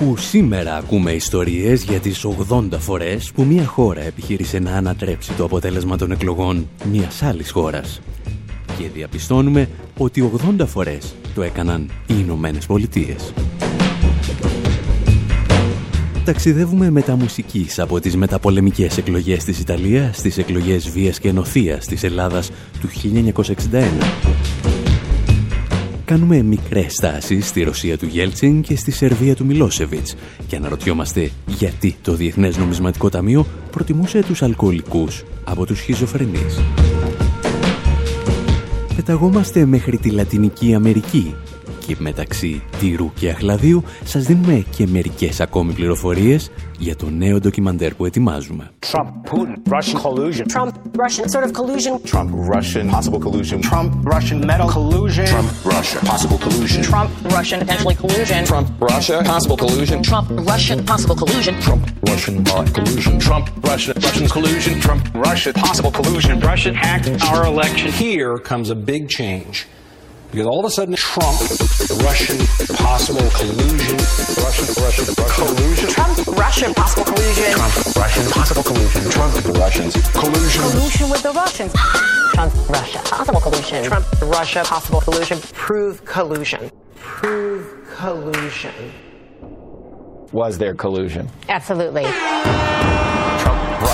Όπου σήμερα ακούμε ιστορίες για τις 80 φορές που μια χώρα επιχείρησε να ανατρέψει το αποτέλεσμα των εκλογών μιας άλλης χώρας. Και διαπιστώνουμε ότι 80 φορές το έκαναν οι Ηνωμένε Πολιτείες. Ταξιδεύουμε μετά μουσικής από τις μεταπολεμικές εκλογές της Ιταλίας στις εκλογές βίας και ενωθείας της Ελλάδας του 1961 κάνουμε μικρές στάσεις στη Ρωσία του Γέλτσιν και στη Σερβία του Μιλόσεβιτς και αναρωτιόμαστε γιατί το Διεθνές Νομισματικό Ταμείο προτιμούσε τους αλκοολικούς από τους σχιζοφρενείς. Πεταγόμαστε μέχρι τη Λατινική Αμερική και μεταξύ τυρού και αχλαδίου σας δίνουμε και μερικές ακόμη πληροφορίες για το νέο ντοκιμαντέρ που ετοιμάζουμε. Trump, Putin, Russian collusion. Trump, Russian sort of collusion. Trump, Russian, possible collusion. Trump, Russian metal collusion. Trump, Russia, possible collusion. Trump, Russian, potentially collusion. Trump, Russia, possible collusion. Trump, Russian, possible collusion. Trump, Russian bot collusion. Trump, Russia, Russian collusion. Trump, Russia, possible collusion. Russian hacked our election. Here comes a big change. Because all of a sudden, Trump, Russian possible collusion, Russian, Russian, Russian collusion. Trump, Russian possible collusion. Trump, Russian possible collusion. Trump, the Russians, collusion. Collusion with the Russians. Trump, Russia, possible collusion. Trump, Russia, possible collusion. Prove collusion. Prove collusion. Was there collusion? Absolutely.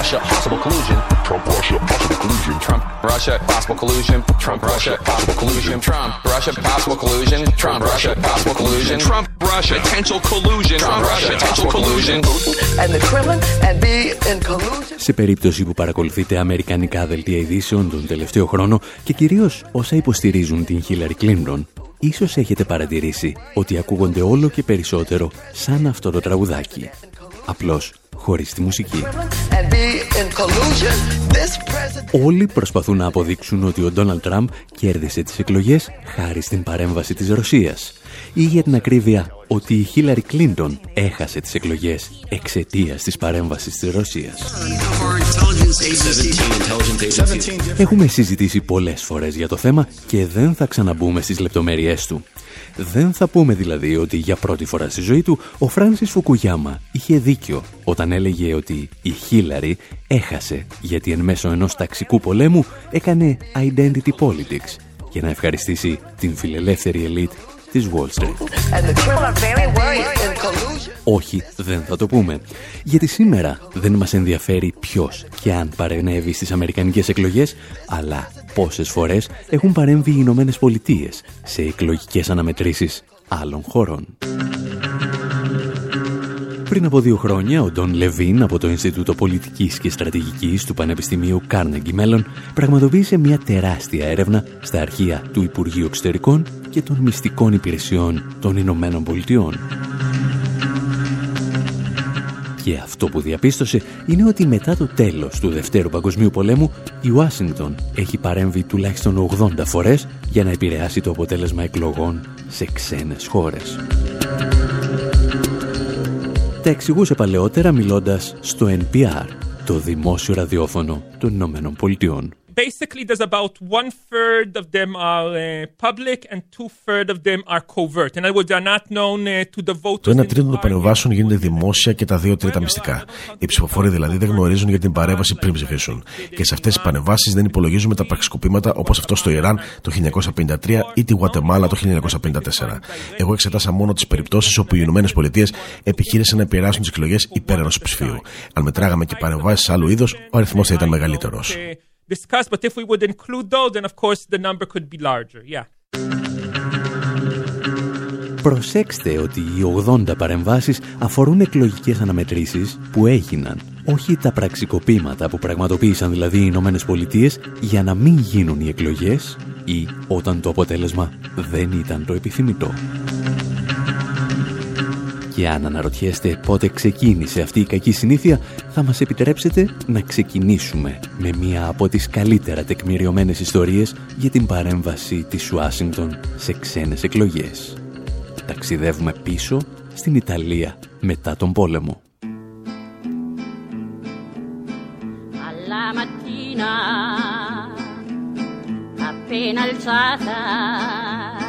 Russia, possible collusion. Trump, Russia, possible collusion. Trump, Russia, possible collusion. Trump, Russia, possible collusion. Trump, Russia, possible collusion. Trump, Russia, possible collusion. Trump, Russia, potential collusion. Trump, Russia, potential collusion. And the Kremlin and be in collusion. Σε περίπτωση που παρακολουθείτε αμερικανικά δελτία ειδήσεων τον τελευταίο χρόνο και κυρίως όσα υποστηρίζουν την Χίλαρη Κλίντον, ίσως έχετε παρατηρήσει ότι ακούγονται όλο και περισσότερο σαν αυτό το τραγουδάκι. Απλώς χωρίς τη μουσική. Όλοι προσπαθούν να αποδείξουν ότι ο Ντόναλτ Τραμπ κέρδισε τις εκλογές χάρη στην παρέμβαση της Ρωσίας ή για την ακρίβεια ότι η Χίλαρη Κλίντον έχασε τις εκλογές εξαιτίας της παρέμβασης της Ρωσίας. Έχουμε συζητήσει πολλές φορές για το θέμα και δεν θα ξαναμπούμε στις λεπτομέρειές του. Δεν θα πούμε δηλαδή ότι για πρώτη φορά στη ζωή του ο Φράνσις Φουκουγιάμα είχε δίκιο όταν έλεγε ότι η Χίλαρη έχασε γιατί εν μέσω ενός ταξικού πολέμου έκανε identity politics για να ευχαριστήσει την φιλελεύθερη ελίτ της Wall Street. Όχι, δεν θα το πούμε. Γιατί σήμερα δεν μας ενδιαφέρει ποιος και αν παρενέβη στις αμερικανικές εκλογές, αλλά πόσες φορές έχουν παρέμβει οι Ηνωμένες Πολιτείες σε εκλογικές αναμετρήσεις άλλων χωρών. Πριν από δύο χρόνια, ο Ντόν Λεβίν από το Ινστιτούτο Πολιτικής και Στρατηγικής του Πανεπιστημίου Carnegie Mellon πραγματοποίησε μια τεράστια έρευνα στα αρχεία του Υπουργείου Εξωτερικών και των Μυστικών Υπηρεσιών των Ηνωμένων Πολιτειών. Και αυτό που διαπίστωσε είναι ότι μετά το τέλος του Δευτέρου Παγκοσμίου Πολέμου η Ουάσιγκτον έχει παρέμβει τουλάχιστον 80 φορές για να επηρεάσει το αποτέλεσμα εκλογών σε ξένες χώρες. Τα εξηγούσε παλαιότερα μιλώντας στο NPR, το δημόσιο ραδιόφωνο των Ηνωμένων Πολιτειών basically there's about one third of them are uh, public and two third of them are covert. And I would are not known uh, to the voters. Το 1 τρίτο των παρεμβάσεων γίνεται δημόσια και τα δύο τρίτα μυστικά. Οι ψηφοφόροι δηλαδή δεν γνωρίζουν για την παρέμβαση πριν ψηφίσουν. Και σε αυτές τις παρεμβάσεις δεν υπολογίζουμε τα πραξικοπήματα όπως αυτό στο Ιράν το 1953 ή τη Γουατεμάλα το 1954. Εγώ εξετάσα μόνο τις περιπτώσεις όπου οι Ηνωμένες Πολιτείες επιχείρησαν να επηρεάσουν τις εκλογές υπέρ ενός ψηφίου. Αν μετράγαμε και παρεμβάσεις άλλου είδους, ο αριθμός θα ήταν μεγαλύτερος discuss, but if we would include those, then of course the number could be larger. Yeah. Προσέξτε ότι οι 80 παρεμβάσεις αφορούν εκλογικές αναμετρήσεις που έγιναν, όχι τα πραξικοπήματα που πραγματοποίησαν δηλαδή οι Ηνωμένες Πολιτείες για να μην γίνουν οι εκλογές ή όταν το αποτέλεσμα δεν ήταν το επιθυμητό. Και αν αναρωτιέστε πότε ξεκίνησε αυτή η κακή συνήθεια, θα μας επιτρέψετε να ξεκινήσουμε με μία από τις καλύτερα τεκμηριωμένες ιστορίες για την παρέμβαση της Ουάσιγκτον σε ξένες εκλογές. Ταξιδεύουμε πίσω στην Ιταλία μετά τον πόλεμο. appena alzata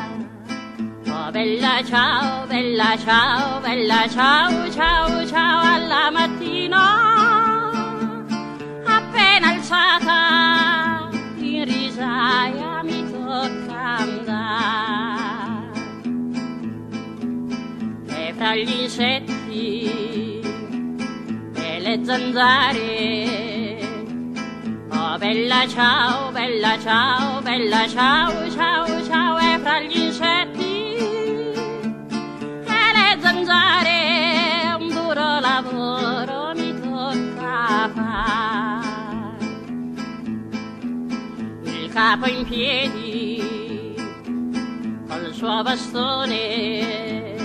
bella ciao, bella ciao, bella ciao, ciao, ciao alla mattina. Appena alzata in risaia mi tocca andare. E fra gli insetti e le zanzare. Oh bella ciao, bella ciao, bella ciao, ciao, ciao, e fra gli capo in piedi, col suo bastone.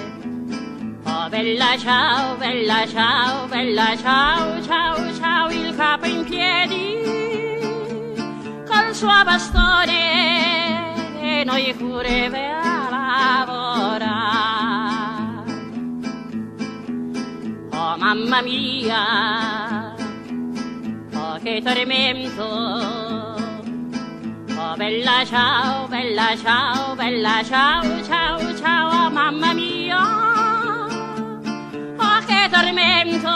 Oh bella ciao, bella ciao, bella ciao, ciao, ciao, il capo in piedi, col suo bastone, e noi pure per lavorare. mamma mia, oh che tormento. Oh bella ciao, bella ciao, bella ciao, ciao, ciao, oh, mamma mia. Oh che tormento,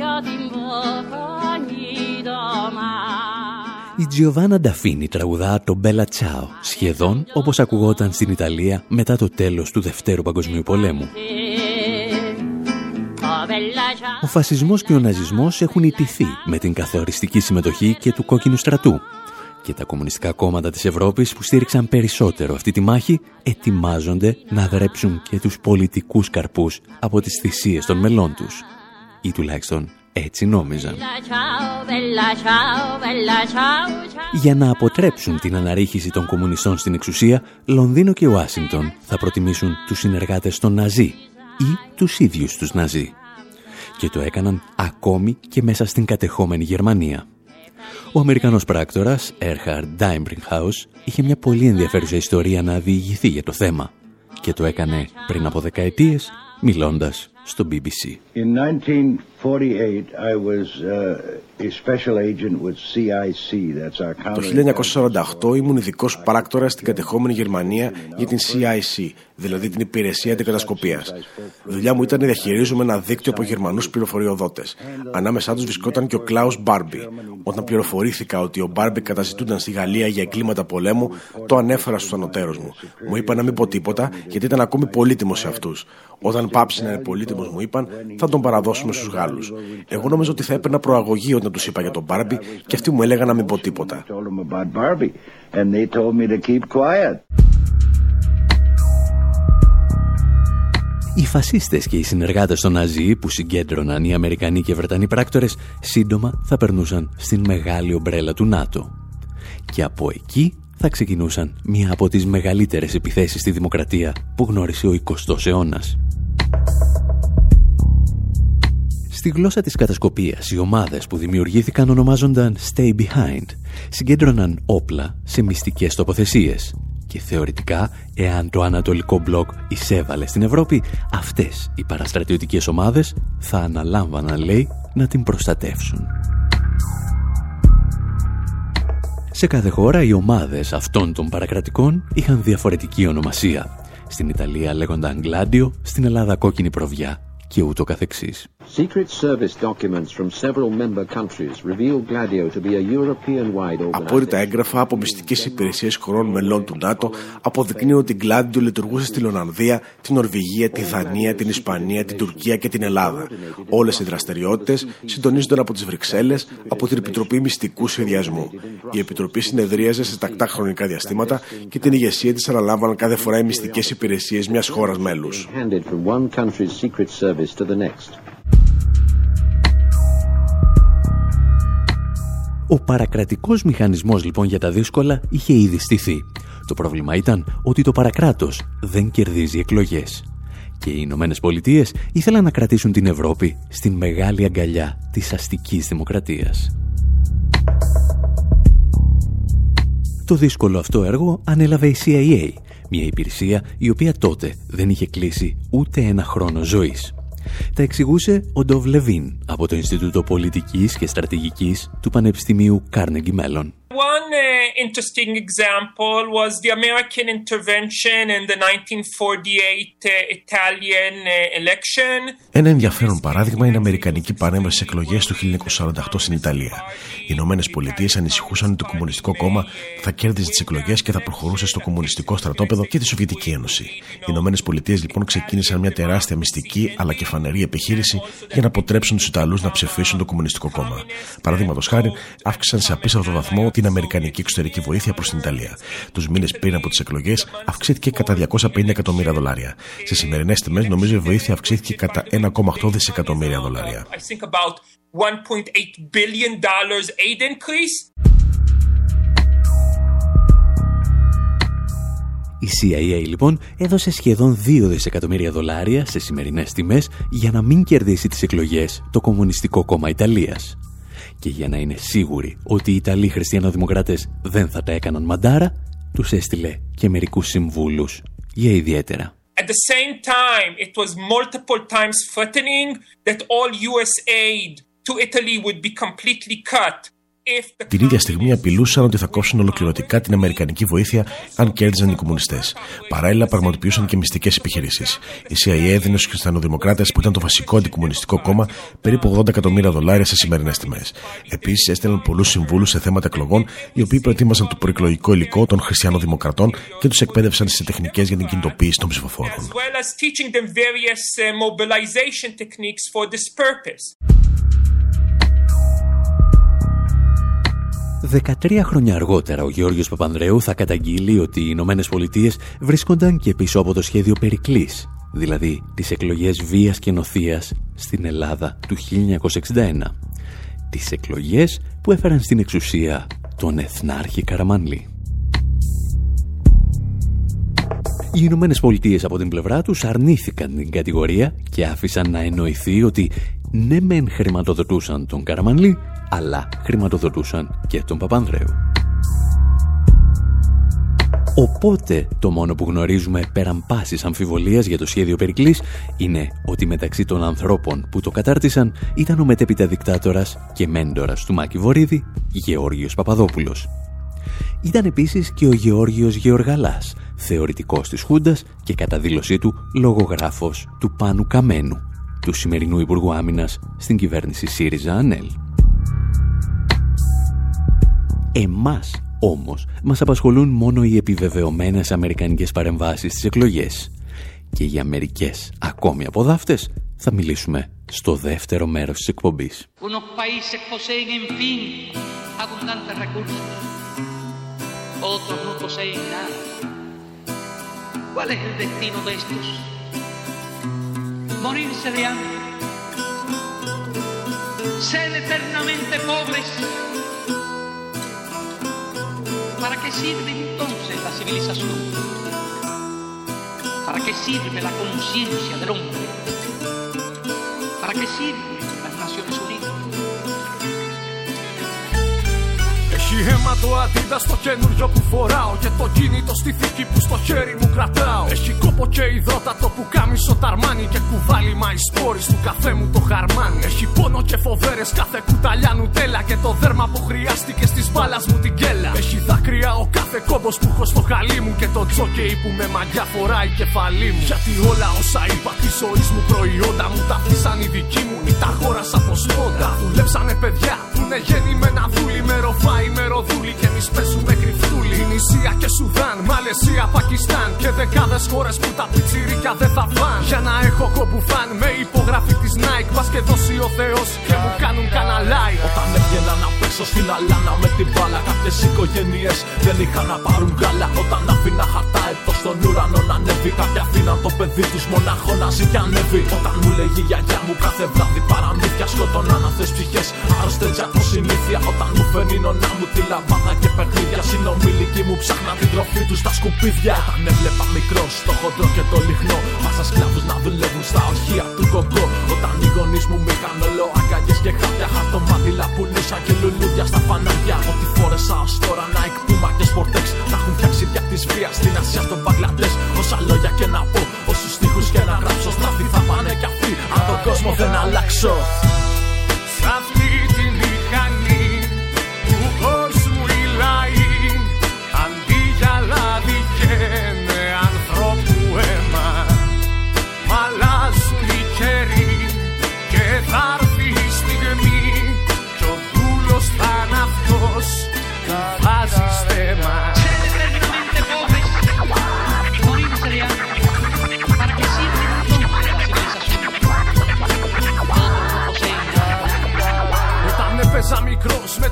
io ti invoco ogni domani. Η Giovanna Νταφίνη τραγουδά το Bella Ciao, σχεδόν όπως ακουγόταν στην Ιταλία μετά το τέλος του Δευτέρου Παγκοσμίου Πολέμου. Ο φασισμός και ο ναζισμός έχουν ιτηθεί με την καθοριστική συμμετοχή και του κόκκινου στρατού και τα κομμουνιστικά κόμματα της Ευρώπης που στήριξαν περισσότερο αυτή τη μάχη ετοιμάζονται να δρέψουν και τους πολιτικούς καρπούς από τις θυσίες των μελών τους. Ή τουλάχιστον έτσι νόμιζαν. Για να αποτρέψουν την αναρρίχηση των κομμουνιστών στην εξουσία, Λονδίνο και Ουάσιγκτον θα προτιμήσουν τους συνεργάτες των Ναζί ή τους ίδιους τους Ναζί και το έκαναν ακόμη και μέσα στην κατεχόμενη Γερμανία. Ο Αμερικανός πράκτορας Erhard Daimbringhaus είχε μια πολύ ενδιαφέρουσα ιστορία να διηγηθεί για το θέμα και το έκανε πριν από δεκαετίες μιλώντας στο BBC. In 1948 I was uh, a special agent with CIC, that's our Το 1948 ήμουν ειδικός πράκτορας στην κατεχόμενη Γερμανία για την CIC, δηλαδή την Υπηρεσία Αντικατασκοπίας. Η δουλειά μου ήταν να διαχειρίζομαι ένα δίκτυο από Γερμανούς πληροφοριοδότες. Ανάμεσά τους βρισκόταν και ο Κλάους Μπάρμπι. Όταν πληροφορήθηκα ότι ο Μπάρμπι καταζητούνταν στη Γαλλία για εγκλήματα πολέμου, το ανέφερα στους ανωτέρους μου. Μου είπα να μην πω τίποτα, γιατί ήταν ακόμη πολύτιμος σε αυτούς. Όταν πάψει να είναι πολύτιμος, μου είπαν, θα τον παραδώσουμε στους Γάλλους. Εγώ νόμιζα ότι θα έπαιρνα προαγωγή όταν τους είπα για τον Μπάρμπι και αυτοί μου έλεγαν να μην πω τίποτα. Οι φασίστες και οι συνεργάτες των Ναζί που συγκέντρωναν οι Αμερικανοί και Βρετανοί πράκτορες σύντομα θα περνούσαν στην μεγάλη ομπρέλα του ΝΑΤΟ. Και από εκεί θα ξεκινούσαν μία από τις μεγαλύτερες επιθέσεις στη δημοκρατία που γνώρισε ο 20ος αιώνας. Στη γλώσσα της κατασκοπίας, οι ομάδες που δημιουργήθηκαν ονομάζονταν Stay Behind. Συγκέντρωναν όπλα σε μυστικές τοποθεσίες. Και θεωρητικά, εάν το Ανατολικό Μπλοκ εισέβαλε στην Ευρώπη, αυτές οι παραστρατιωτικές ομάδες θα αναλάμβαναν, λέει, να την προστατεύσουν. Σε κάθε χώρα οι ομάδες αυτών των παρακρατικών είχαν διαφορετική ονομασία. Στην Ιταλία λέγονταν Γκλάντιο, στην Ελλάδα Κόκκινη Προβιά και ούτω καθεξής. Απόρριτα έγγραφα από μυστικές υπηρεσίες χωρών μελών του ΝΑΤΟ αποδεικνύουν ότι η Gladio λειτουργούσε στη Ολλανδία, την Νορβηγία, τη Δανία, την Ισπανία, την Τουρκία και την Ελλάδα. Όλες οι δραστηριότητες συντονίζονταν από τις Βρυξέλλες από την Επιτροπή Μυστικού Σχεδιασμού. Η Επιτροπή συνεδρίαζε σε τακτά χρονικά διαστήματα και την ηγεσία της αναλάμβαναν κάθε φορά οι μυστικές υπηρεσίες μιας χώρας μέλους. Ο παρακρατικός μηχανισμός λοιπόν για τα δύσκολα είχε ήδη στηθεί. Το πρόβλημα ήταν ότι το παρακράτος δεν κερδίζει εκλογές και οι Ηνωμένες Πολιτείες ήθελαν να κρατήσουν την Ευρώπη στην μεγάλη αγκαλιά της αστικής δημοκρατίας. Το δύσκολο αυτό έργο ανέλαβε η CIA, μια υπηρεσία η οποία τότε δεν είχε κλείσει ούτε ένα χρόνο ζωής. Τα εξηγούσε ο Ντόβ Λεβίν από το Ινστιτούτο Πολιτικής και Στρατηγικής του Πανεπιστημίου Carnegie Mellon. One uh, interesting example was the American intervention in the 1948 uh, Italian uh, election. Ένα ενδιαφέρον παράδειγμα είναι η Αμερικανική παρέμβαση στι εκλογές του 1948 στην Ιταλία. Οι Ηνωμένες Πολιτείες ανησυχούσαν ότι το Κομμουνιστικό Κόμμα θα κέρδιζε τις εκλογές και θα προχωρούσε στο Κομμουνιστικό στρατόπεδο και τη Σοβιετική Ένωση. Οι Ηνωμένες Πολιτείες λοιπόν ξεκίνησαν μια τεράστια μυστική αλλά και φανερή επιχείρηση για να αποτρέψουν τους Ιταλούς να ψηφίσουν το Κομμουνιστικό Κόμμα. Παραδείγματος χάρη, αύξησαν σε απίστευτο βαθμό την Αμερικανική εξωτερική βοήθεια προς την Ιταλία. Τους μήνες πριν από τις εκλογές αυξήθηκε κατά 250 εκατομμύρια δολάρια. Σε σημερινές τιμές, νομίζω η βοήθεια αυξήθηκε κατά 1,8 δισεκατομμύρια δολάρια. Η CIA λοιπόν έδωσε σχεδόν 2 δισεκατομμύρια δολάρια σε σημερινές τιμές για να μην κερδίσει τις εκλογές το Κομμουνιστικό Κόμμα Ιταλίας. Και για να είναι σίγουροι ότι οι Ιταλοί χριστιανοδημοκράτες δεν θα τα έκαναν μαντάρα, τους έστειλε και μερικούς συμβούλους για ιδιαίτερα. At the same time, it was multiple times threatening that all US aid to Italy would be completely cut την ίδια στιγμή απειλούσαν ότι θα κόψουν ολοκληρωτικά την Αμερικανική βοήθεια αν κέρδιζαν οι κομμουνιστές. Παράλληλα, πραγματοποιούσαν και μυστικές επιχειρήσεις. Η CIA έδινε στους χριστιανοδημοκράτες, που ήταν το βασικό αντικομμουνιστικό κόμμα, περίπου 80 εκατομμύρια δολάρια σε σημερινές τιμές. Επίσης, έστελναν πολλούς συμβούλους σε θέματα εκλογών, οι οποίοι προετοίμαζαν το προεκλογικό υλικό των χριστιανοδημοκρατών και τους εκπαίδευσαν σε τεχνικές για την κινητοποίηση των ψηφοφόρων. 13 χρόνια αργότερα ο Γεώργιος Παπανδρέου θα καταγγείλει ότι οι Ηνωμένες Πολιτείες βρίσκονταν και πίσω από το σχέδιο Περικλής, δηλαδή τις εκλογές βίας και νοθείας στην Ελλάδα του 1961. Τις εκλογές που έφεραν στην εξουσία τον Εθνάρχη Καραμανλή. Οι Ηνωμένες Πολιτείες από την πλευρά τους αρνήθηκαν την κατηγορία και άφησαν να εννοηθεί ότι ναι μεν χρηματοδοτούσαν τον Καραμανλή, αλλά χρηματοδοτούσαν και τον Παπανδρέου. Οπότε το μόνο που γνωρίζουμε πέραν πάσης αμφιβολίας για το σχέδιο Περικλής είναι ότι μεταξύ των ανθρώπων που το κατάρτισαν ήταν ο μετέπειτα δικτάτορας και μέντορας του Μάκη Βορύδη, Γεώργιος Παπαδόπουλος. Ήταν επίσης και ο Γεώργιος Γεωργαλάς, θεωρητικός της Χούντας και κατά δήλωσή του λογογράφος του Πάνου Καμένου, του σημερινού Υπουργού Άμυνας στην κυβέρνηση ΣΥΡΙΖΑ ΑΝΕΛ. Εμάς όμως μας απασχολούν μόνο οι επιβεβαιωμένες αμερικανικές παρεμβάσεις στις εκλογές. Και για μερικές ακόμη από δάφτες θα μιλήσουμε στο δεύτερο μέρος της εκπομπής. ¿Cuál es el destino de estos? Morirse de hambre. Ser eternamente pobres. ¿Para qué sirve entonces la civilización? ¿Para qué sirve la conciencia del hombre? ¿Para qué sirven las Naciones Unidas? Έχει αίμα το αντίδα στο καινούριο που Φοράω Και το κινητό στη θήκη που στο χέρι μου κρατάω. Έχει κόπο και υδρότατο που κάμισο ταρμάνι Και κουβάλι μα σπόρι του καφέ μου το χαρμάνι. Έχει πόνο και φοβέρες κάθε κουταλιά νουτέλα Και το δέρμα που χρειάστηκε στις μπάλας μου την κέλα. Έχει δάκρυα ο κάθε κόμπος που έχω στο χαλί μου Και το τζόκεϊ που με μαγιά φοράει κεφαλή μου. Γιατί όλα όσα είπα τη ζωή μου προϊόντα μου Τα αφήσαν οι δικοί μου ή τα αγόρασα από σπόντα Δουλέψανε παιδιά που είναι γεννημένα δούλοι με ροφάι με ροδούλη και εμείς πέσουμε κρυφτούλη. Νησία και Σουδάν, Μαλαισία, Πακιστάν και δεκάδες χώρες που τα πιτσιρίκια δεν θα φαν. Για να έχω κομπουφάν με υπογραφή της Nike. Πα και δώσει ο Θεός και μου κάνουν καναλάι. Όταν έβγαινα να πέσω στην αλάνα με την μπάλα, κάποιες οικογένειες δεν είχαν να πάρουν γάλα. Όταν αφήνα χαρτά έτο στον ουρανό να ανέβει. Κάποια αφήναν το παιδί του μοναχός να ζει και ανέβει. Όταν μου λέγει η γιαγιά μου κάθε βράδυ παραμύθια σκοτώναν αυτέ ψυχές. Άρρωστε από συνήθεια. Όταν μου φέρνει νονά μου τη λαμπάδα και παιχνίδια. Συνομιλικοί μου ψάχναν την τροφή του στα σκουπίδια. Όταν έβλεπα μικρό το χοντρό και το λιχνό. Μα σκλάβους να δουλεύουν στα ορχεία του κοκκό. Όταν οι γονείς μου μήκαν όλο αγκαγιέ και χάπια. Χαρτομάτιλα πουλούσα και λουλούδια στα φανάρια. Ό,τι φόρεσα ως τώρα να εκπούμα και σπορτέξ. Να έχουν φτιάξει πια της βίας στην Ασία στον Παγκλαντέ. Όσα λόγια και να πω, όσους τείχου και να γράψω. Στραφή θα πάνε κι αυτοί, αν τον κόσμο δεν αλλάξω. Σ'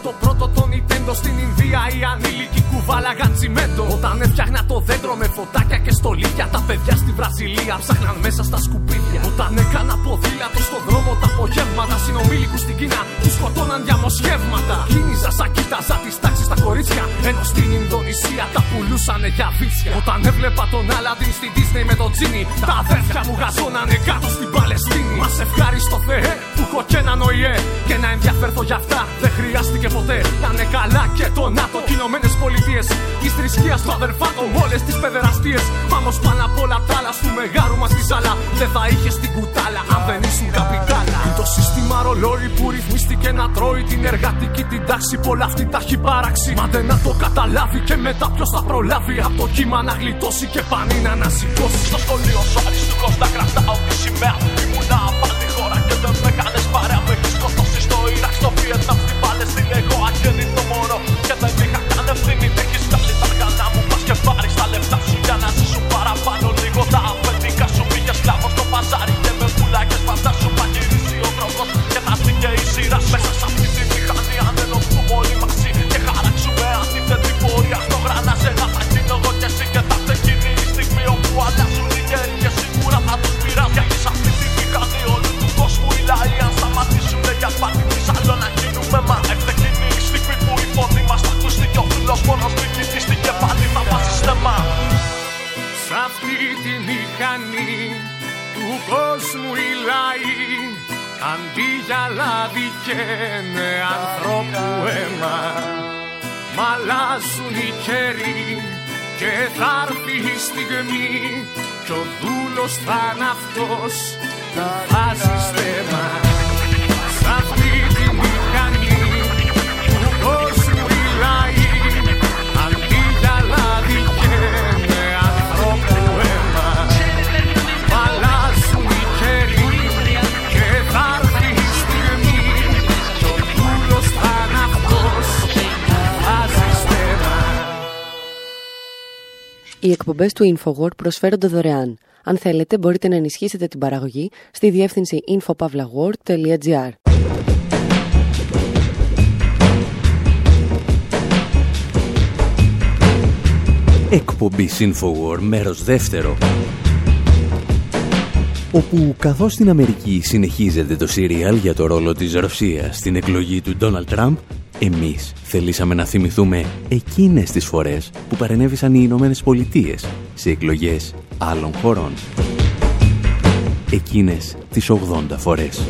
το πρώτο το Nintendo στην Ινδία, οι ανήλικοι κουβάλαγαν τσιμέντο. Όταν έφτιαχνα το δέντρο με φωτάκια και στολίδια, τα παιδιά στη Βραζιλία ψάχναν μέσα στα σκουπίδια. Όταν έκανα ποδήλατο στο δρόμο τα απογεύματα, συνομήλικου στην Κίνα τους σκοτώναν διαμοσχεύματα. Κίνηζα σαν κοίταζα τις τάξεις στα κορίτσια, ενώ στην Ινδονησία τα πουλούσανε για βίτσια. Όταν έβλεπα τον Άλαντιν στην Disney με τον Τζίνι, τα αδέρφια μου γαζώνανε κάτω στην Παλαιστίνη. Μας ευχάριστο Θεέ που έχω και έναν ΟΗΕ και να ενδιαφέρθω για αυτά δεν χρειάστηκε ποτέ. Να είναι καλά και το ΝΑΤΟ και Ηνωμένες Πολιτείες. Της θρησκείας του αδερφάτων όλες τις παιδεραστίες. Μα όμω πάνω απ' όλα τα άλλα, του μεγάρου μας τη ζάλα. Δεν θα είχες την κουτάλα αν δεν ήσουν καπιτάλα. Είναι το σύστημα ρολόι που ρυθμίστηκε να τρώει την εργατική την τάξη. Πολλά αυτή τα έχει παράξει. Μα δεν να το καταλάβει και μετά ποιος θα προλάβει. Από το κύμα να γλιτώσει και πανί να ανασηκώσει. Στο σχολείο σου αριστούχος να κρατάω τη σημαία. Ήμουνα απαλή μέσα σε αυτή τη μηχανή. Αν ενωθούμε όλοι μαζί και χαράξουμε αντίθετη πορεία στο γρανάζε να θα γίνω εγώ και εσύ και θα έρθει εκείνη η στιγμή όπου αλλάζουν οι καιροί και σίγουρα θα τους πειράζει. Γιατί σε αυτή τη μηχανή όλου του κόσμου οι λαοί αν σταματήσουν για σπάτι της άλλο να γίνουμε μα. Έρθε εκείνη η στιγμή που η φωνή μας θα ακουστεί και ο φίλος μόνος μην κοιτήσει και πάλι θα βάζει στεμά. Σ' αυτή τη μηχανή του κόσμου οι λαοί αντί για λάδι καίνε ανθρώπου αίμα Μ' αλλάζουν οι καιροί και θα έρθει η στιγμή κι ο δούλος θα είναι αυτός που βάζει στέμα Οι εκπομπές του InfoWord προσφέρονται δωρεάν. Αν θέλετε, μπορείτε να ενισχύσετε την παραγωγή στη διεύθυνση infopavlagor.gr. Εκπομπή Infowar μέρος δεύτερο όπου καθώς στην Αμερική συνεχίζεται το σύριαλ για το ρόλο της Ρωσίας στην εκλογή του Ντόναλτ Τραμπ, εμείς θελήσαμε να θυμηθούμε εκείνες τις φορές που παρενέβησαν οι Ηνωμένες Πολιτείες σε εκλογές άλλων χωρών. Εκείνες τις 80 φορές.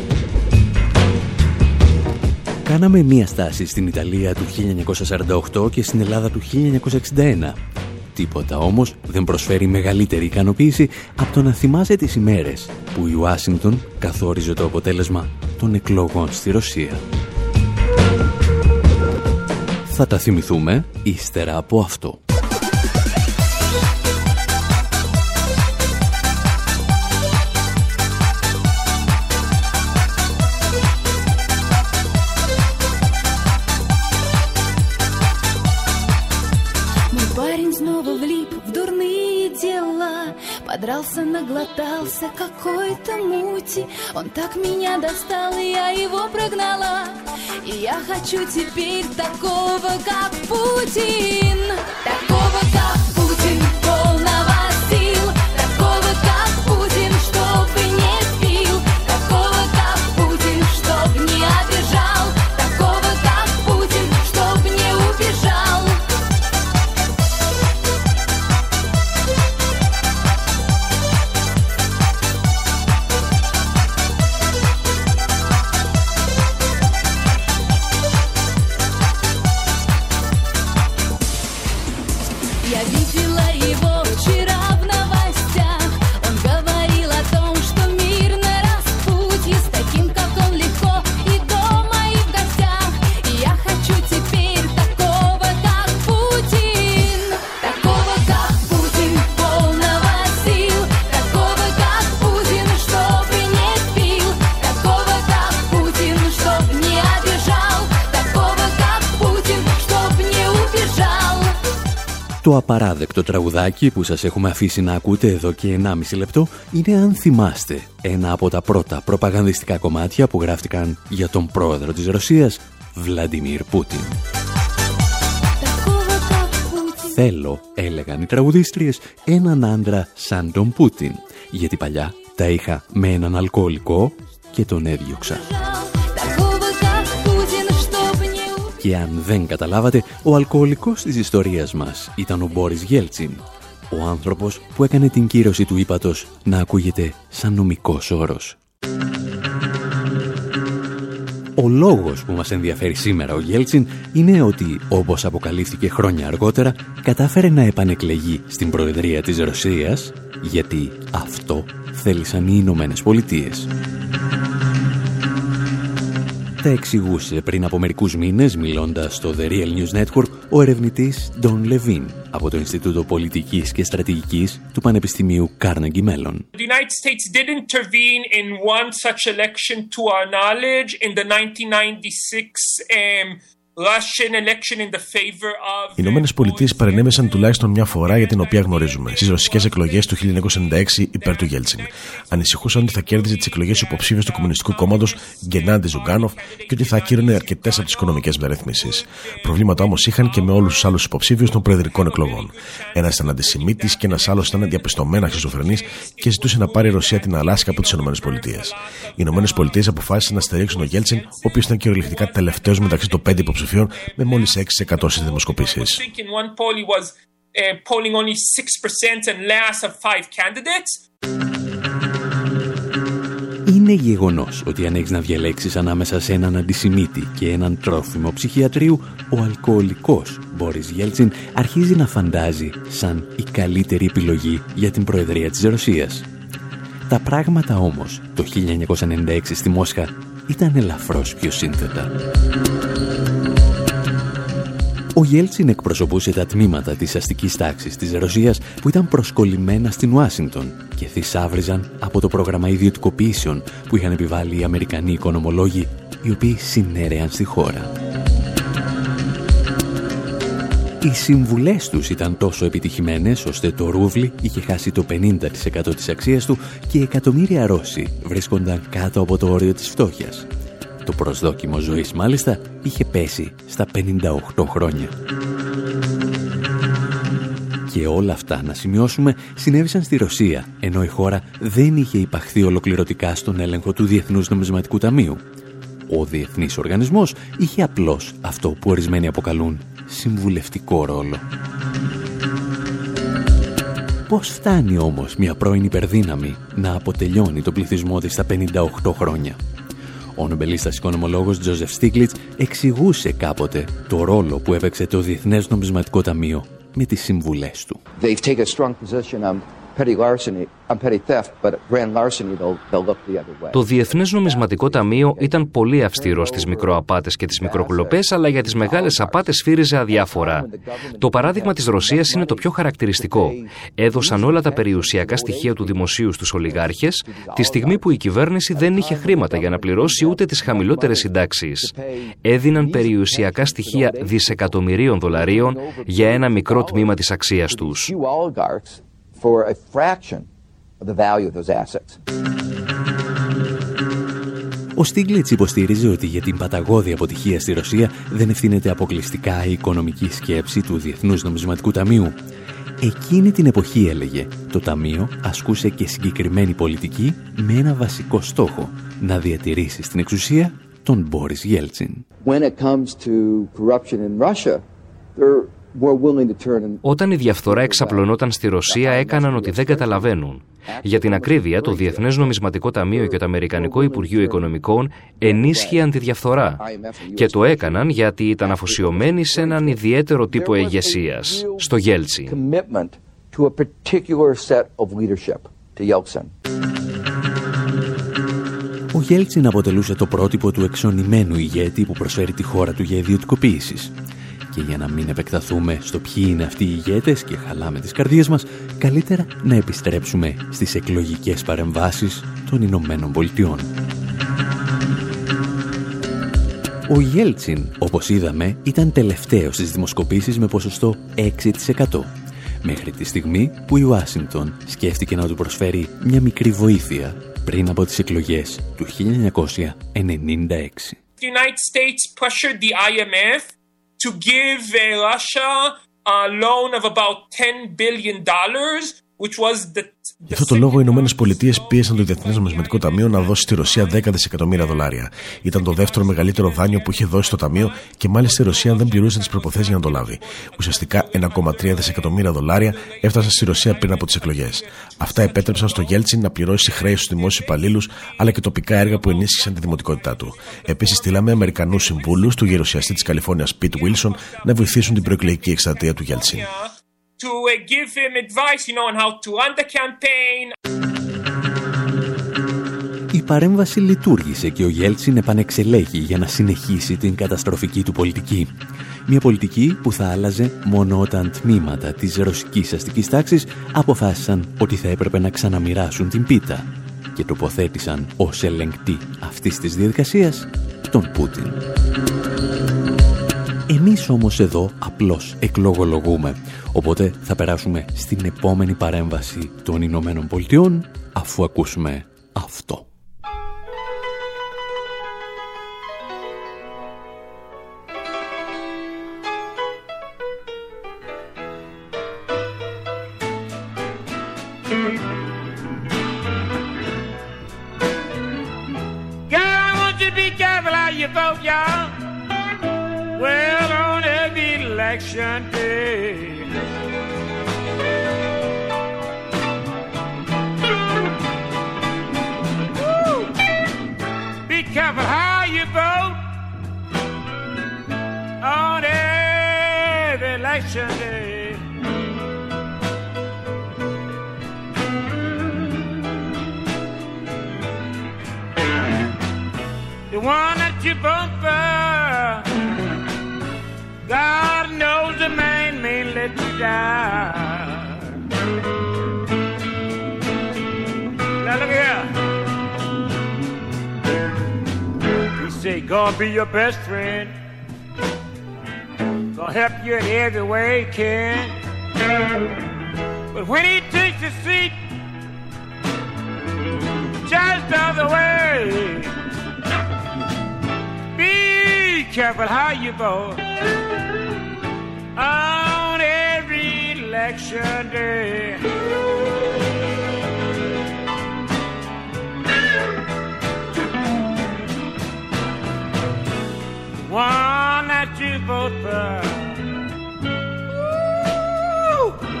Κάναμε μία στάση στην Ιταλία του 1948 και στην Ελλάδα του 1961. Τίποτα όμως δεν προσφέρει μεγαλύτερη ικανοποίηση από το να θυμάσαι τις ημέρες που η Ουάσιγκτον καθόριζε το αποτέλεσμα των εκλογών στη Ρωσία Θα τα θυμηθούμε ύστερα από αυτό. Мой парень снова влип в дурные дела Подрался, наглотался какой-то мути. Он так меня достал, и я его прогнала. И я хочу теперь такого, как Путин. Такого, как Путин, dia 29. Το απαράδεκτο τραγουδάκι που σας έχουμε αφήσει να ακούτε εδώ και 1,5 λεπτό είναι αν θυμάστε ένα από τα πρώτα προπαγανδιστικά κομμάτια που γράφτηκαν για τον πρόεδρο της Ρωσίας, Βλαντιμίρ Πούτιν. Θέλω, έλεγαν οι τραγουδίστριες, έναν άντρα σαν τον Πούτιν, γιατί παλιά τα είχα με έναν αλκοολικό και τον έδιωξα. Και αν δεν καταλάβατε, ο αλκοολικός της ιστορίας μας ήταν ο Μπόρις Γέλτσιν, ο άνθρωπος που έκανε την κύρωση του ύπατος να ακούγεται σαν νομικός όρος. Ο λόγος που μας ενδιαφέρει σήμερα ο Γέλτσιν είναι ότι, όπως αποκαλύφθηκε χρόνια αργότερα, κατάφερε να επανεκλεγεί στην Προεδρία της Ρωσίας, γιατί αυτό θέλησαν οι Ηνωμένες Πολιτείες. Τα εξηγούσε πριν από μερικούς μήνες, μιλώντας στο The Real News Network, ο ερευνητής Don Levine από το Ινστιτούτο Πολιτικής και Στρατηγικής του Πανεπιστημίου Carnegie Mellon. 1996 οι Ηνωμένες Πολιτείες παρενέβησαν τουλάχιστον μια φορά για την οποία γνωρίζουμε, στις ρωσικές εκλογές του 1996 υπέρ του Γέλτσιν. Ανησυχούσαν ότι θα κέρδιζε τις εκλογές υποψήφιος του Κομμουνιστικού Κόμματος Γκενάντι Ζιουγκάνοφ και ότι θα ακύρωνε αρκετές από τις οικονομικές μεταρρυθμίσεις. Προβλήματα όμως είχαν και με όλους τους άλλους υποψήφιους των προεδρικών εκλογών. Ένας ήταν αντισημίτης και ένας άλλος ήταν διαπιστωμένα σχιζοφρενής και ζητούσε να πάρει η Ρωσία την Αλάσκα από τις ΗΠΑ. Οι ΗΠΑ αποφάσισαν να στηρίξουν τον Γέλτσιν, ο οποίος ήταν κυριολεκτικά τελευταίος μεταξύ των πέντε υποψηφίων υποψηφίων με μόλις 6% στις δημοσκοπήσεις. Είναι γεγονός ότι αν έχεις να διαλέξεις ανάμεσα σε έναν αντισημίτη και έναν τρόφιμο ψυχιατρίου, ο αλκοολικός Μπόρις Γέλτσιν αρχίζει να φαντάζει σαν η καλύτερη επιλογή για την Προεδρία της Ρωσίας. Τα πράγματα όμως το 1996 στη Μόσχα ήταν ελαφρώς πιο σύνθετα. Ο Γέλτσιν εκπροσωπούσε τα τμήματα της αστικής τάξης της Ρωσίας που ήταν προσκολλημένα στην Ουάσιγκτον και θησάβριζαν από το πρόγραμμα ιδιωτικοποιήσεων που είχαν επιβάλει οι Αμερικανοί οικονομολόγοι οι οποίοι συνέρεαν στη χώρα. Οι συμβουλές τους ήταν τόσο επιτυχημένες ώστε το ρούβλι είχε χάσει το 50% της αξίας του και εκατομμύρια Ρώσοι βρίσκονταν κάτω από το όριο της φτώχειας. Το προσδόκιμο ζωής μάλιστα είχε πέσει στα 58 χρόνια. Και όλα αυτά, να σημειώσουμε, συνέβησαν στη Ρωσία, ενώ η χώρα δεν είχε υπαχθεί ολοκληρωτικά στον έλεγχο του Διεθνούς Νομισματικού Ταμείου. Ο Διεθνής Οργανισμός είχε απλώς αυτό που ορισμένοι αποκαλούν συμβουλευτικό ρόλο. Πώς φτάνει όμως μια πρώην υπερδύναμη να αποτελειώνει το πληθυσμό της στα 58 χρόνια; Ο νομπελίστας οικονομολόγος Τζοζεφ Στίγκλιτς εξηγούσε κάποτε το ρόλο που έπαιξε το Διεθνές Νομισματικό Ταμείο με τις συμβουλές του. Το Διεθνές Νομισματικό Ταμείο ήταν πολύ αυστηρό στις μικροαπάτες και τις μικροκλοπές, αλλά για τις μεγάλες απάτες φύριζε αδιάφορα. Το παράδειγμα της Ρωσίας είναι το πιο χαρακτηριστικό. Έδωσαν όλα τα περιουσιακά στοιχεία του δημοσίου στους ολιγάρχες, τη στιγμή που η κυβέρνηση δεν είχε χρήματα για να πληρώσει ούτε τις χαμηλότερες συντάξεις. Έδιναν περιουσιακά στοιχεία δισεκατομμυρίων δολαρίων για ένα μικρό τμήμα της αξίας τους for a fraction of the value of those assets. Ο Στίγκλιτς υποστηρίζει ότι για την παταγώδη αποτυχία στη Ρωσία δεν ευθύνεται αποκλειστικά η οικονομική σκέψη του Διεθνούς Νομισματικού Ταμείου. Εκείνη την εποχή, έλεγε, το Ταμείο ασκούσε και συγκεκριμένη πολιτική με ένα βασικό στόχο, να διατηρήσει στην εξουσία τον Μπόρις Γέλτσιν. When it comes to corruption in Russia, there Όταν η διαφθορά εξαπλωνόταν στη Ρωσία, έκαναν ότι δεν καταλαβαίνουν. Για την ακρίβεια, το Διεθνές Νομισματικό Ταμείο και το Αμερικανικό Υπουργείο Οικονομικών ενίσχυαν τη διαφθορά. Και το έκαναν γιατί ήταν αφοσιωμένοι σε έναν ιδιαίτερο τύπο ηγεσίας, στο Γέλτσι. Ο Γέλτσιν αποτελούσε το πρότυπο του εξονημένου ηγέτη που προσφέρει τη χώρα του για ιδιωτικοποίησης. Και για να μην επεκταθούμε στο ποιοι είναι αυτοί οι ηγέτες και χαλάμε τις καρδιές μας, καλύτερα να επιστρέψουμε στις εκλογικές παρεμβάσεις των Ηνωμένων Πολιτειών. Ο Γέλτσιν, όπως είδαμε, ήταν τελευταίος στις δημοσκοπήσεις με ποσοστό 6% μέχρι τη στιγμή που η Ουάσιγκτον σκέφτηκε να του προσφέρει μια μικρή βοήθεια πριν από τις εκλογές του 1996. The United States pressured the IMF to give Russia a loan of about 10 billion dollars which was the Γι' αυτό το λόγο, οι Ηνωμένες Πολιτείες πίεσαν το Διεθνές Νομισματικό Ταμείο να δώσει στη Ρωσία 10 δισεκατομμύρια δολάρια. Ήταν το δεύτερο μεγαλύτερο δάνειο που είχε δώσει το Ταμείο και μάλιστα η Ρωσία δεν πληρούσε τις προποθέσει για να το λάβει. Ουσιαστικά 1,3 δισεκατομμύρια δολάρια έφτασαν στη Ρωσία πριν από τις εκλογές. Αυτά επέτρεψαν στο Γέλτσιν να πληρώσει χρέη στους δημόσιους υπαλλήλους αλλά και τοπικά έργα που ενίσχυσαν τη δημοτικότητά του. Επίσης, στείλαμε Αμερικανούς συμβούλους του γερουσιαστή της Καλιφόρνιας Πιτ Βίλσον να βοηθήσουν την προεκλογική εκστρατεία του Γέλτσιν to uh, give him advice, you know, on how to run the campaign. Η παρέμβαση λειτουργήσε και ο Γέλτσιν επανεξελέγει για να συνεχίσει την καταστροφική του πολιτική. Μια πολιτική που θα άλλαζε μόνο όταν τμήματα της ρωσικής αστικής τάξης αποφάσισαν ότι θα έπρεπε να ξαναμοιράσουν την πίτα και τοποθέτησαν ως ελεγκτή αυτής της διαδικασίας τον Πούτιν. Εμείς όμως εδώ απλώς εκλογολογούμε, οπότε θα περάσουμε στην επόμενη παρέμβαση των Ηνωμένων Πολιτειών αφού ακούσουμε αυτό. But when he takes a seat just the way, be careful how you vote on every election day. One that you vote for,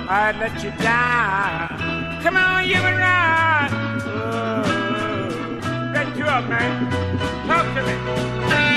I'd let you down. Come on, you and ride. Oh, oh, oh, get you up, man. Talk to me.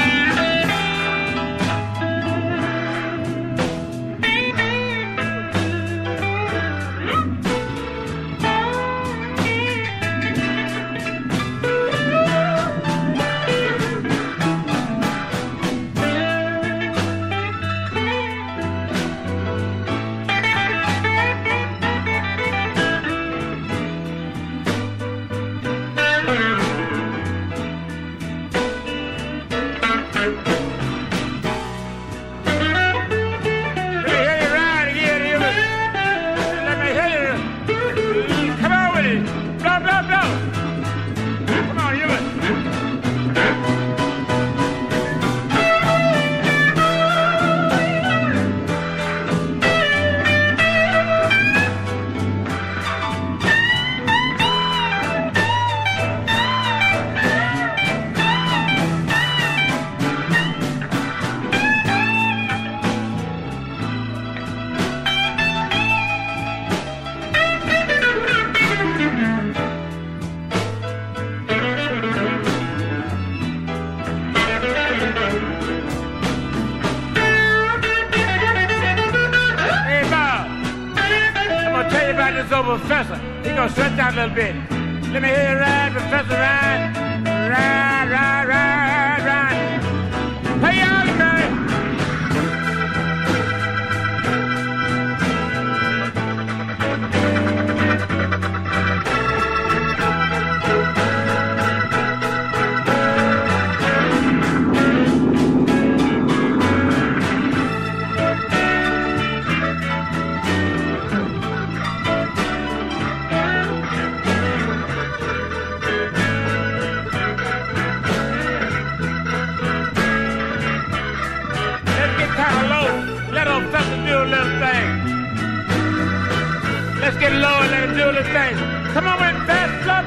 Let's get low and let him do the thing. Come on, man, fast, blah,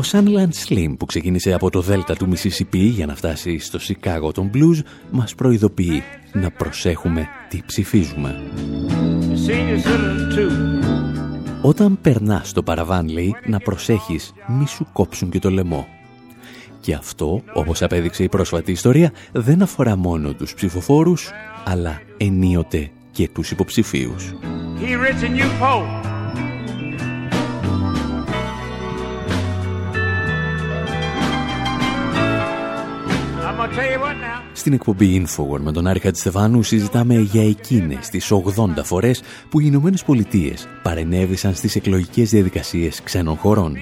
Ο Σάνλαντ Σλιμ που ξεκίνησε από το Δέλτα του Μισισιπί για να φτάσει στο Σικάγο των Blues μας προειδοποιεί να προσέχουμε τι ψηφίζουμε. Όταν περνάς στο παραβάν, λέει, να προσέχεις μη σου κόψουν και το λαιμό. Και αυτό, όπως απέδειξε η πρόσφατη ιστορία, δεν αφορά μόνο τους ψηφοφόρους, αλλά ενίοτε και τους υποψηφίους. Στην εκπομπή Infowar με τον Άρη Χατζηστεφάνου συζητάμε για εκείνες τις 80 φορές που οι Ηνωμένες Πολιτείες παρενέβησαν στις εκλογικές διαδικασίες ξένων χωρών.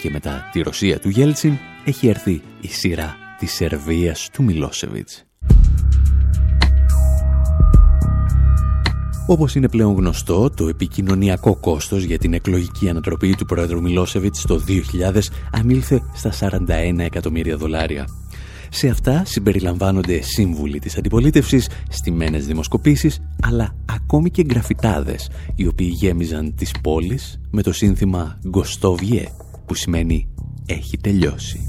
Και μετά τη Ρωσία του Γέλτσιν έχει έρθει η σειρά της Σερβίας του Μιλόσεβιτς. Όπως είναι πλέον γνωστό, το επικοινωνιακό κόστος για την εκλογική ανατροπή του πρόεδρου Μιλόσεβιτς το 2000 ανήλθε στα 41 εκατομμύρια δολάρια. Σε αυτά συμπεριλαμβάνονται σύμβουλοι της αντιπολίτευσης, στημένες δημοσκοπήσεις, αλλά ακόμη και γραφιτάδες, οι οποίοι γέμιζαν τις πόλεις με το σύνθημα «Gotov je», που σημαίνει «έχει τελειώσει».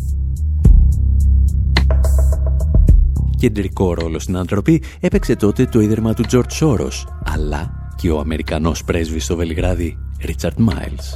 Κεντρικό ρόλο στην ανατροπή έπαιξε τότε το ίδρυμα του Τζορτζ Σόρος, αλλά και ο Αμερικανός πρέσβης στο Βελιγράδι, Ρίτσαρντ Μάιλς.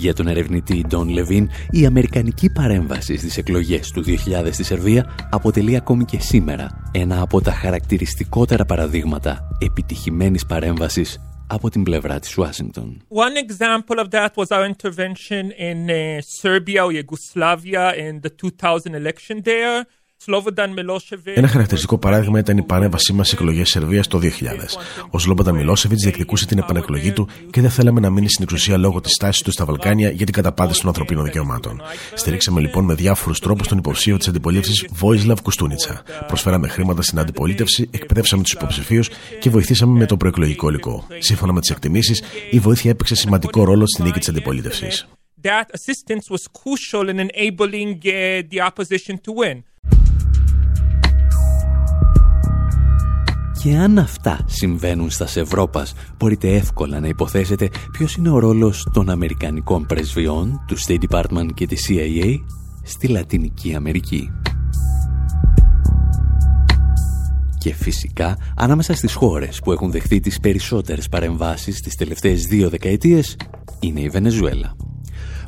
Για τον ερευνητή Ντόν Λεβίν, η αμερικανική παρέμβαση στις εκλογές του 2000 στη Σερβία αποτελεί ακόμη και σήμερα ένα από τα χαρακτηριστικότερα παραδείγματα επιτυχημένης παρέμβασης από την πλευρά της Ουάσιγκτον. One example of that was our intervention in uh, Serbia or Yugoslavia in the 2000 election there. Ένα χαρακτηριστικό παράδειγμα ήταν η παρέμβασή μας στις εκλογές Σερβίας το 2000. Ο Σλόμπονταν Μιλόσεβιτ διεκδικούσε την επανεκλογή του και δεν θέλαμε να μείνει στην εξουσία λόγω της τάση του στα Βαλκάνια για την καταπάτηση των ανθρωπίνων δικαιωμάτων. Στηρίξαμε λοιπόν με διάφορους τρόπους τον υποψήφιο της αντιπολίτευσης Βόισλαβ Κουστούνιτσα. Προσφέραμε χρήματα στην αντιπολίτευση, εκπαιδεύσαμε τους υποψηφίους και βοηθήσαμε με το προεκλογικό υλικό. Σύμφωνα με τις εκτιμήσεις, η βοήθεια έπαιξε σημαντικό ρόλο στην νίκη της αντιπολίτευσης. That assistance was crucial in enabling uh, the opposition to win. Και αν αυτά συμβαίνουν στα Ευρώπας, μπορείτε εύκολα να υποθέσετε ποιος είναι ο ρόλος των Αμερικανικών πρεσβειών, του State Department και της CIA στη Λατινική Αμερική. Και φυσικά, ανάμεσα στις χώρες που έχουν δεχθεί τις περισσότερες παρεμβάσεις τις τελευταίες δύο δεκαετίες, είναι η Βενεζουέλα.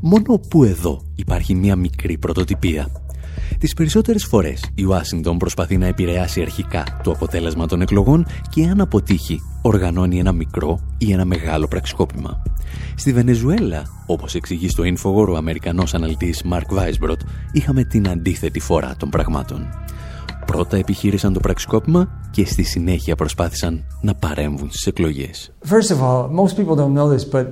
Μόνο που εδώ υπάρχει μια μικρή πρωτοτυπία Τις περισσότερες φορές η Ουάσιγκτον προσπαθεί να επηρεάσει αρχικά το αποτέλεσμα των εκλογών και αν αποτύχει οργανώνει ένα μικρό ή ένα μεγάλο πραξικόπημα. Στη Βενεζουέλα, όπως εξηγεί στο Infowar ο Αμερικανός αναλυτής Mark Weisbrot, είχαμε την αντίθετη φορά των πραγμάτων. Πρώτα επιχείρησαν το πραξικόπημα και στη συνέχεια προσπάθησαν να παρέμβουν στις εκλογές. First of all, most people don't know this, but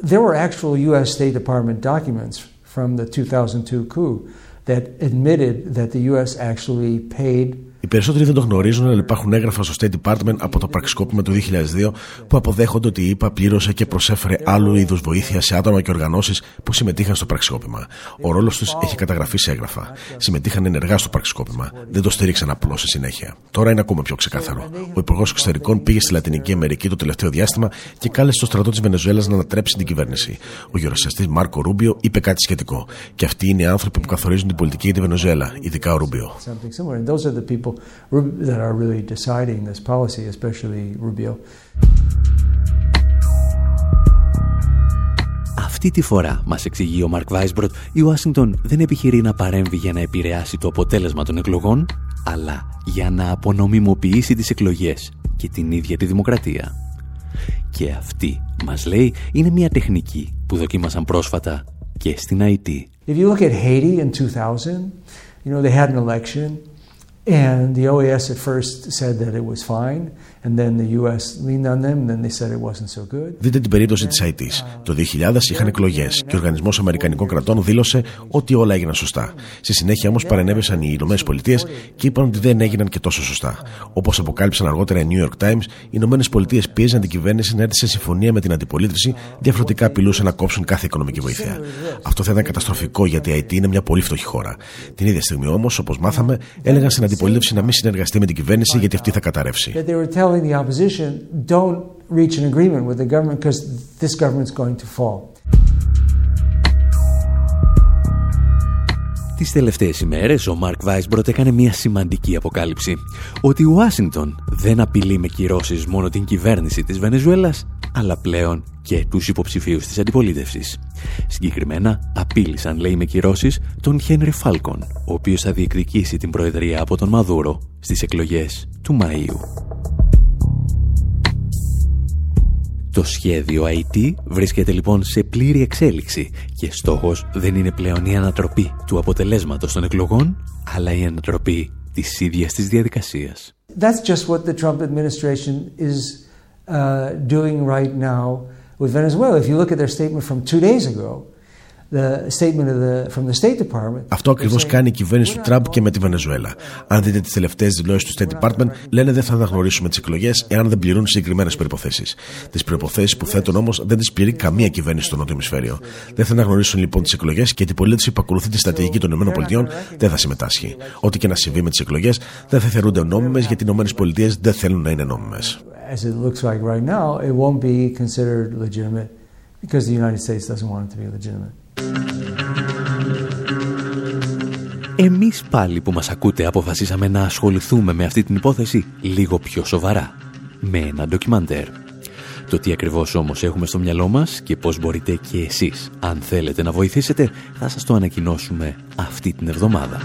There were actual U.S. State Department documents from the 2002 coup that admitted that the U.S. actually paid Οι περισσότεροι δεν το γνωρίζουν, αλλά υπάρχουν έγγραφα στο State Department από το πραξικόπημα του 2002 που αποδέχονται ότι η ΕΠΑ πλήρωσε και προσέφερε άλλου είδους βοήθεια σε άτομα και οργανώσεις που συμμετείχαν στο πραξικόπημα. Ο ρόλος τους έχει καταγραφεί σε έγγραφα. Συμμετείχαν ενεργά στο πραξικόπημα. Δεν το στήριξαν απλώ στη συνέχεια. Τώρα είναι ακόμα πιο ξεκάθαρο. Ο Υπουργός Εξωτερικών πήγε στη Λατινική Αμερική το τελευταίο διάστημα και κάλεσε το στρατό της Βενεζουέλας να ανατρέψει την κυβέρνηση. Ο γερουσιαστή Μάρκο Ρούμπιο είπε κάτι σχετικό. Και αυτοί είναι οι άνθρωποι που καθορίζουν την πολιτική για τη Βενεζουέλα, ειδικά ο Ρούμπιο people that are really deciding this policy, especially Rubio. Αυτή τη φορά, μας εξηγεί ο Μαρκ Βάισμπροτ, η Ουάσιγκτον δεν επιχειρεί να παρέμβει για να επηρεάσει το αποτέλεσμα των εκλογών, αλλά για να απονομιμοποιήσει τις εκλογές και την ίδια τη δημοκρατία. Και αυτή, μας λέει, είναι μια τεχνική που δοκίμασαν πρόσφατα και στην IT. If you look at Haiti in 2000, you know, they had an election And the OAS at first said that it was fine. Δείτε την περίπτωση της ΑΕΤ. Το 2000 είχαν εκλογές και ο Οργανισμός Αμερικανικών Κρατών δήλωσε ότι όλα έγιναν σωστά. Στη συνέχεια όμως παρενέβησαν οι ΗΠΑ και είπαν ότι δεν έγιναν και τόσο σωστά. Όπως αποκάλυψαν αργότερα οι New York Times, οι ΗΠΑ πίεζαν την κυβέρνηση να έρθει σε συμφωνία με την αντιπολίτευση, διαφορετικά απειλούσαν να κόψουν κάθε οικονομική βοήθεια. Αυτό θα ήταν καταστροφικό γιατί η ΑΕΤ είναι μια πολύ φτωχή χώρα. Την ίδια στιγμή όμως, όπως μάθαμε, έλεγαν στην αντιπολίτευση να μην συνεργαστεί με την κυβέρνηση γιατί αυτή θα καταρρεύσει telling the opposition, don't reach an agreement with the government because this government's going to fall. Τις τελευταίες ημέρες ο Μαρκ Βάισμπροτ έκανε μια σημαντική αποκάλυψη ότι η Ουάσιγκτον δεν απειλεί με κυρώσεις μόνο την κυβέρνηση της Βενεζουέλας αλλά πλέον και τους υποψηφίους της αντιπολίτευσης. Συγκεκριμένα απείλησαν λέει με κυρώσεις τον Χένρι Φάλκον ο οποίος θα διεκδικήσει την προεδρία από τον Μαδούρο στις εκλογές του Μαΐου. Το σχέδιο Αϊτή βρίσκεται λοιπόν σε πλήρη εξέλιξη και στόχος δεν είναι πλέον η ανατροπή του αποτελέσματος των εκλογών, αλλά η ανατροπή της ίδιας της διαδικασίας. That's just what the Trump administration is uh, doing right now with Venezuela. If you look at their statement from two days ago, αυτό ακριβώς κάνει η κυβέρνηση του Τραμπ και με τη Βενεζουέλα. Αν δείτε τις τελευταίες δηλώσεις του State Department, λένε δεν θα αναγνωρίσουμε τις εκλογές εάν δεν πληρούν συγκεκριμένες προποθέσει. Τις προποθέσει που θέτουν όμως δεν τις πληρεί καμία κυβέρνηση στο Νότιο Ημισφαίριο. Δεν θα αναγνωρίσουν λοιπόν τις εκλογές και η πολίτηση που ακολουθεί τη στρατηγική των ΗΠΑ δεν θα συμμετάσχει. Ό,τι και να συμβεί με τις εκλογές δεν θα θεωρούνται νόμιμες γιατί οι ΗΠΑ δεν θέλουν να είναι νόμιμες. As it looks like right now, it won't be considered legitimate because the United States doesn't want it to be legitimate. Εμείς πάλι που μας ακούτε αποφασίσαμε να ασχοληθούμε με αυτή την υπόθεση λίγο πιο σοβαρά, με ένα ντοκιμαντέρ. Το τι ακριβώς όμως έχουμε στο μυαλό μας και πώς μπορείτε και εσείς, αν θέλετε να βοηθήσετε, θα σας το ανακοινώσουμε αυτή την εβδομάδα.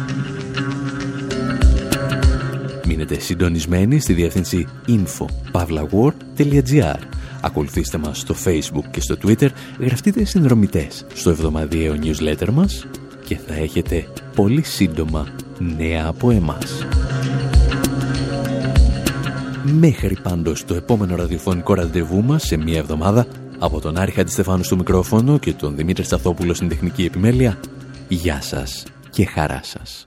Μείνετε συντονισμένοι στη διεύθυνση info.pavlawar.gr Ακολουθήστε μας στο Facebook και στο Twitter, γραφτείτε συνδρομητές στο εβδομαδιαίο newsletter μας και θα έχετε πολύ σύντομα νέα από εμάς. Μέχρι πάντως το επόμενο ραδιοφωνικό ραντεβού μας σε μία εβδομάδα από τον Άρη Χαντιστεφάνου στο μικρόφωνο και τον Δημήτρη Σταθόπουλο στην τεχνική επιμέλεια, γεια σας και χαρά σας.